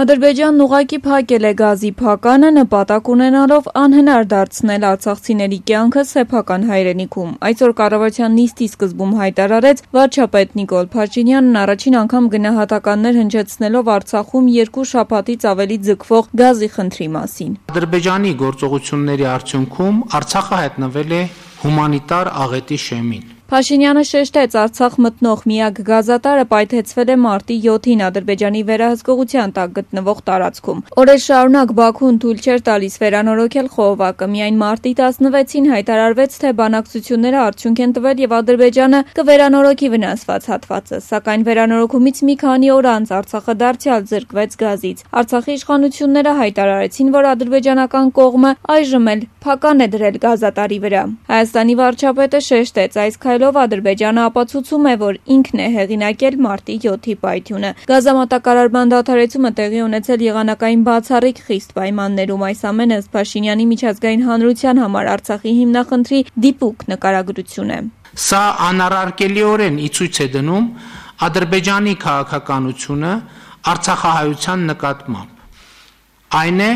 Ադրբեջանն ուղղակի փակել է գազի փականը՝ նպատակ ունենալով անհնար դարձնել արցախցիների կյանքը սեփական հայրենիքում: Այսօր կառավարության նիստի սկզբում հայտարարեց վարչապետ Նիկոլ Փաշինյանն առաջին անգամ գնահատականներ հնչեցնելով Արցախում երկու շաբաթից ավելի ձգվող գազի խնդրի մասին: «Ադրբեջանի գործողությունների արդյունքում Արցախը հայտնվել է հումանիտար աղետի շեմին», - Փաշինյանը շեշտեց. -Արցախ մտնող միակ գազատարը պայթեցվել է մարտի 7-ին Ադրբեջանի վերահսկողության տակ գտնվող տարածքում: Օրեր շարունակ Բաքուն թույլ չէր տալիս վերանորոգել խողովակը: Միայն մարտի 16-ին հայտարարվեց, թե բանակցությունները արդյունք են տվել եւ Ադրբեջանը կվերանորոգի վնասված հատվածը: Սակայն վերանորոգումից մի քանի օր անց Արցախը դարձյալ զրկվեց գազից: Արցախի իշխանությունները հայտարարեցին, որ ադրբեջանական կողմը այժմ էլ փական է դրել գազատարի վրա: Հայաստանի վարչապետը շեշտեց. -Այս քայլով Ադրբեջանը ապացուցում է, որ ինքն է հեղինակել մարտի 7-ի պայթյունը: Գազամատակարարման դադարեցումը տեղի ունեցել եղանակային բացառիկ խիստ պայմաններում: Այս ամենը, ըստ Փաշինյանի, միջազգային հանրության համար Արցախի հիմնախնդրի դիպուկ նկարագրություն է: «Սա անառարկելիորեն ի ցույց է դնում Ադրբեջանի քաղաքականությունը արցախահայության նկատմամբ: Այն է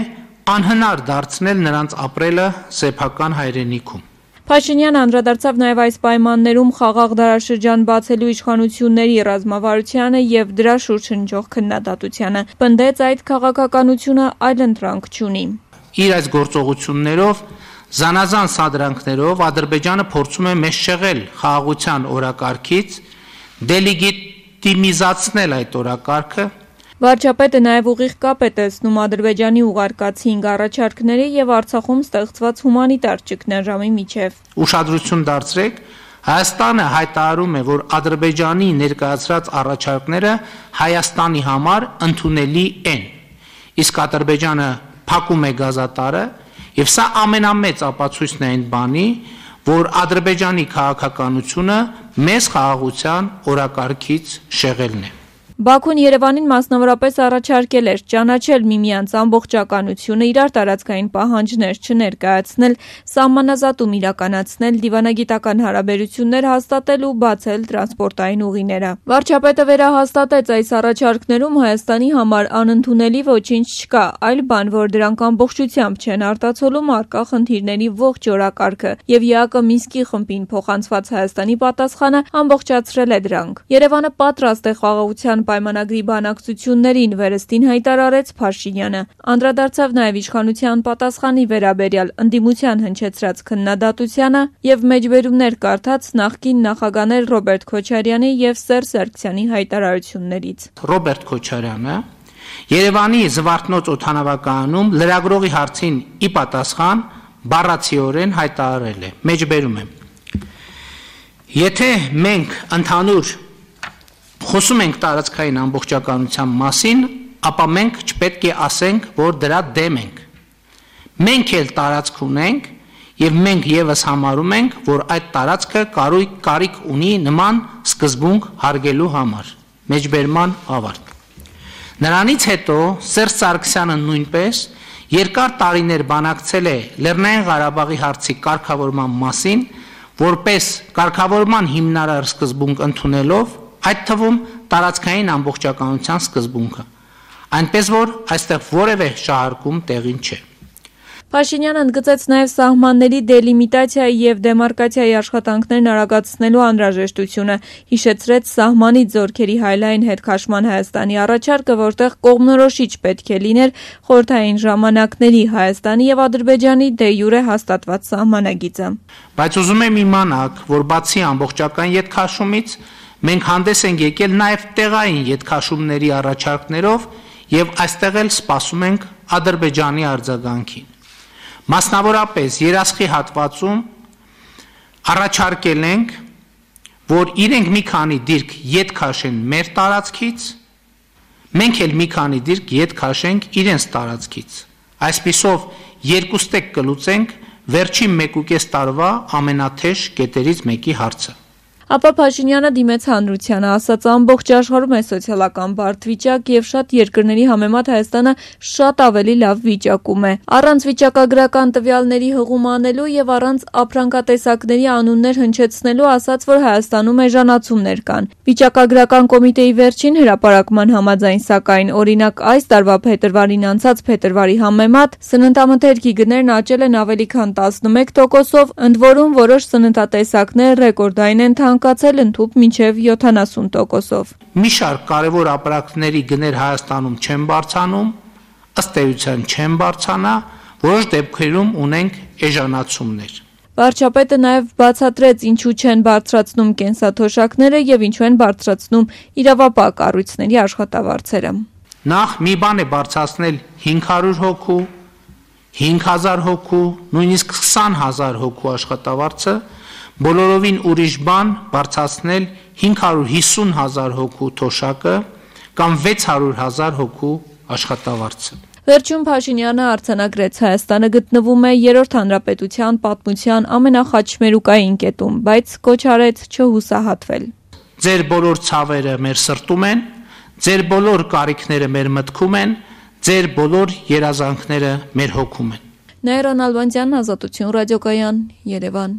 անհնար դարձնել նրանց ապրելը սեփական հայրենիքում»: Փաշինյանը անդրադարձավ նաեւ այս պայմաններում խաղաղ դարաշրջան բացելու իշխանությունների ռազմավարությանը եւ դրա շուրջ հնչող քննադատությանը: Պնդեց. -Այդ քաղաքականությունը այլընտրանք չունի: «Իր այս գործողություններով, զանազան սադրանքներով Ադրբեջանը փորձում է մեզ շեղել խաղաղության օրակարգից, դելեգիտիմիզացնել այդ օրակարգը»: Վարչապետը նաեւ ուղիղ կապ է տեսնում Ադրբեջանի ուղարկած հինգ առաջարկների եւ Արցախում ստեղծված հումանիտար ճգնաժամի միջեւ: «Ուշադրություն դարձրեք, Հայաստանը հայտարարում է, որ Ադրբեջանի ներկայացրած առաջարկները Հայաստանի համար ընդունելի են, իսկ Ադրբեջանը փակում է գազատարը եւ սա ամենամեծ ապացույցն է այն բանի, որ Ադրբեջանի քաղաքականությունը մեզ խաղաղության օրակարգից շեղելն է»: Բաքուն Երեւանին մասնավորապես առաջարկել էր ճանաչել միմյանց ամբողջականությունը, իրար տարածքային պահանջներ չներկայացնել, սահմանազատում իրականացնել, դիվանագիտական հարաբերություններ հաստատել ու բացել տրանսպորտային ուղիները: Վարչապետը վերահաստատեց. -Այս առաջարկներում Հայաստանի համար անընդունելի ոչինչ չկա, այլ բան, որ դրանք ամբողջությամբ չեն արտացոլում առկա խնդիրների ողջ օրակարգը եւ ԵԱԿ Մինսկի խմբին փոխանցված Հայաստանի պատասխանը ամբողջացրել է դրանք: Երեւանը պատրաստ է խաղաղության պայմանագրի բանակցություններին, վերստին հայտարարեց Փաշինյանը: Անդրադարձավ նաեւ իշխանության պատասխանի վերաբերյալ ընդդիմության հնչեցրած քննադատությանը եւ մեջբերումներ կարդաց նախկին նախագաներ Ռոբերտ Քոչարյանի եւ Սերժ Սարգսյանի հայտարարություններից: Ռոբերտ Քոչարյանը Երեւանի Զվարթնոց օդանավակայանում լրագրողի հարցին ի պատասխան բառացիորեն հայտարարել է. «Եթե մենք ընդհանուր խոսում ենք տարածքային ամբողջականության մասին, ապա մենք չպետք է ասենք, որ դրա դեմ ենք: Մենք էլ տարածք ունենք եւ մենք եւս համարում ենք, որ այդ տարածքը կարիք ունի նման սկզբունք հարգելու համար»: Նրանից հետո Սերժ Սարգսյանը նույնպես երկար տարիներ բանակցել է ԼՂ հարցի կարգավորման մասին, որպես կարգավորման հիմնարար սկզբունք ընդունելով, այդ թվում տարածքային ամբողջականության սկզբունքը: Այնպես որ այստեղ որեւէ շահարկում տեղին չէ»: Փաշինյանը ընդգծեց նաեւ սահմանների դելիմիտացիայի եւ դեմարկացիայի աշխատանքներն արագացնելու անհրաժեշտությունը: Հիշեցրեց սահմանից զորքերի հայ-լայն հետ քաշման Հայաստանի առաջարկը, որտեղ կողմնորոշիչ պետք է լիներ խորհրդային ժամանակների Հայաստանի եւ Ադրբեջանի դե յուրե հաստատված սահմանագիծը: «Բայց ուզում եմ իմանաք, որ բացի ամբողջական ետ քաշումից, մենք հանդես ենք եկել նաեւ տեղային ետ քաշումների առաջարկներով եւ այստեղ էլ սպասում ենք Ադրբեջանի արձագանքին: Մասնավորապես Երասխի հատվածում առաջարկել ենք, որ իրենք մի քանի դիրք ետ քաշեն մեր տարածքից, մենք էլ մի քանի դիրք ետ քաշենք իրենց տարածքից: Այսպիսով երկուստեք կլուծենք վերջին մեկուկես տարվա ամենաթեժ կետերից մեկի հարցը»: Ապա Փաշինյանը դիմեց հանրությանը, ասաց ամբողջ աշխարհում է սոցիալական բարդ վիճակ եւ շատ երկրների համեմատ Հայաստանը շատ ավելի լավ վիճակում է։ Առանց վիճակագրական տվյալների հղում անելու եւ առանց ապրանքատեսակների անուններ հնչեցնելու ասաց, որ Հայաստանում էժանացումներ կան։ Վիճակագրական կոմիտեի վերջին հրապարակման համաձայն, սակայն, օրինակ այս տարվա փետրվարին անցած փետրվարի համեմատ սննդամթերքի գներն աճել են ավելի քան 11%-ով, ընդ որում որոշ սննդատեսակներ ռեկորդային են ցանկացել ընդհուպ մինչև 70%-ով։ Մի շարք կարևոր ապրանքների գներ Հայաստանում չեն բարձանում, ըստ էության չեն բարձանա, որոշ դեպքերում ունենք էժանացումներ։ Վարչապետը նաև բացատրեց ինչու չեն բարձրացնում կենսաթոշակները եւ ինչու են բարձրացնում իրավապահ կառույցների աշխատավարձերը։ Նախ մի բան է բարձրացնել 500 հոգու, 5000 հոգու, նույնիսկ 20000 հոգու աշխատավարձը, Բոլորովին ուրիշ բան բարձրացնել 550 հազար հոգու թոշակը կամ 600 հազար հոգու աշխատավարձը։ Վերջում Փաշինյանը արձանագրեց Հայաստանը գտնվում է երրորդ հանրապետության պատմության ամենախաչմերուկային կետում, բայց կոչ արեց չհուսահատվել։ Ձեր բոլոր ցավերը մեր սրտում են, ձեր բոլոր կարիքները մեր մտքում են, ձեր բոլոր երազանքները մեր հոգում են։ Նայրան Ալվանդյան, Ազատություն ռադիոկայան, Երևան։